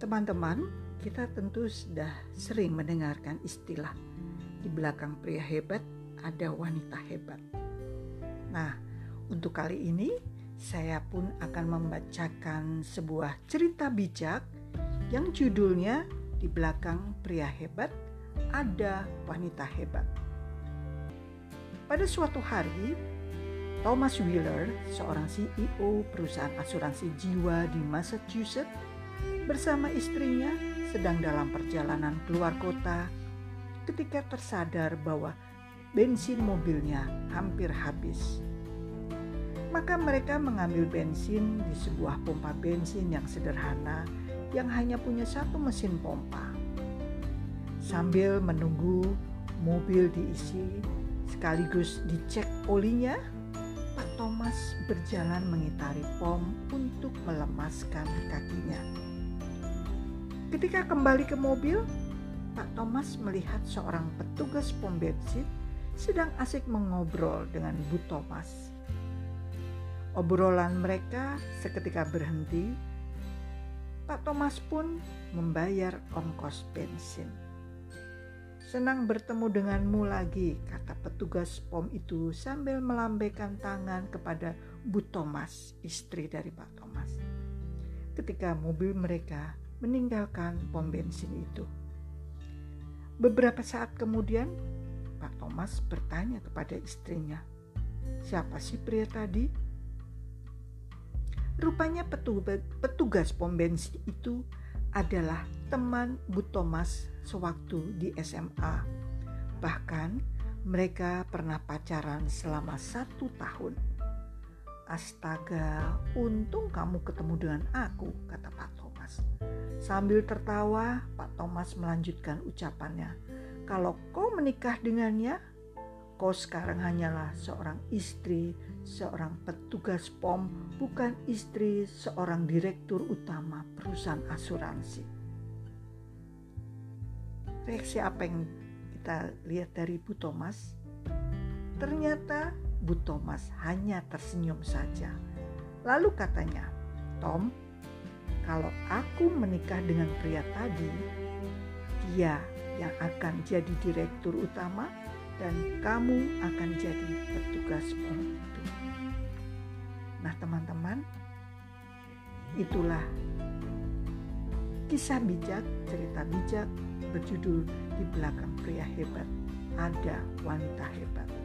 Teman-teman, kita tentu sudah sering mendengarkan istilah di belakang pria hebat ada wanita hebat. Nah, untuk kali ini saya pun akan membacakan sebuah cerita bijak yang judulnya di belakang pria hebat ada wanita hebat. Pada suatu hari, Thomas Wheeler, seorang CEO perusahaan asuransi jiwa di Massachusetts, bersama istrinya sedang dalam perjalanan keluar kota ketika tersadar bahwa bensin mobilnya hampir habis. Maka mereka mengambil bensin di sebuah pompa bensin yang sederhana yang hanya punya satu mesin pompa. Sambil menunggu mobil diisi sekaligus dicek olinya, Pak Thomas berjalan mengitari pom untuk melemaskan kakinya. Ketika kembali ke mobil, Pak Thomas melihat seorang petugas pom bensin sedang asik mengobrol dengan Bu Thomas. Obrolan mereka seketika berhenti. Pak Thomas pun membayar ongkos bensin. Senang bertemu denganmu lagi, kata petugas pom itu sambil melambaikan tangan kepada Bu Thomas, istri dari Pak Thomas. Ketika mobil mereka meninggalkan pom bensin itu. Beberapa saat kemudian, Pak Thomas bertanya kepada istrinya, "Siapa sih pria tadi?" Rupanya petugas pom bensin itu adalah teman Bu Thomas sewaktu di SMA. Bahkan mereka pernah pacaran selama satu tahun. Astaga, untung kamu ketemu dengan aku, kata Pak Thomas. Sambil tertawa, Pak Thomas melanjutkan ucapannya. Kalau kau menikah dengannya, kau sekarang hanyalah seorang istri, seorang petugas POM, bukan istri seorang direktur utama perusahaan asuransi reaksi apa yang kita lihat dari Bu Thomas? Ternyata Bu Thomas hanya tersenyum saja. Lalu katanya, Tom, kalau aku menikah dengan pria tadi, dia yang akan jadi direktur utama dan kamu akan jadi petugas pom itu. Nah teman-teman, itulah kisah bijak, cerita bijak berjudul Di Belakang Pria Hebat Ada Wanita Hebat.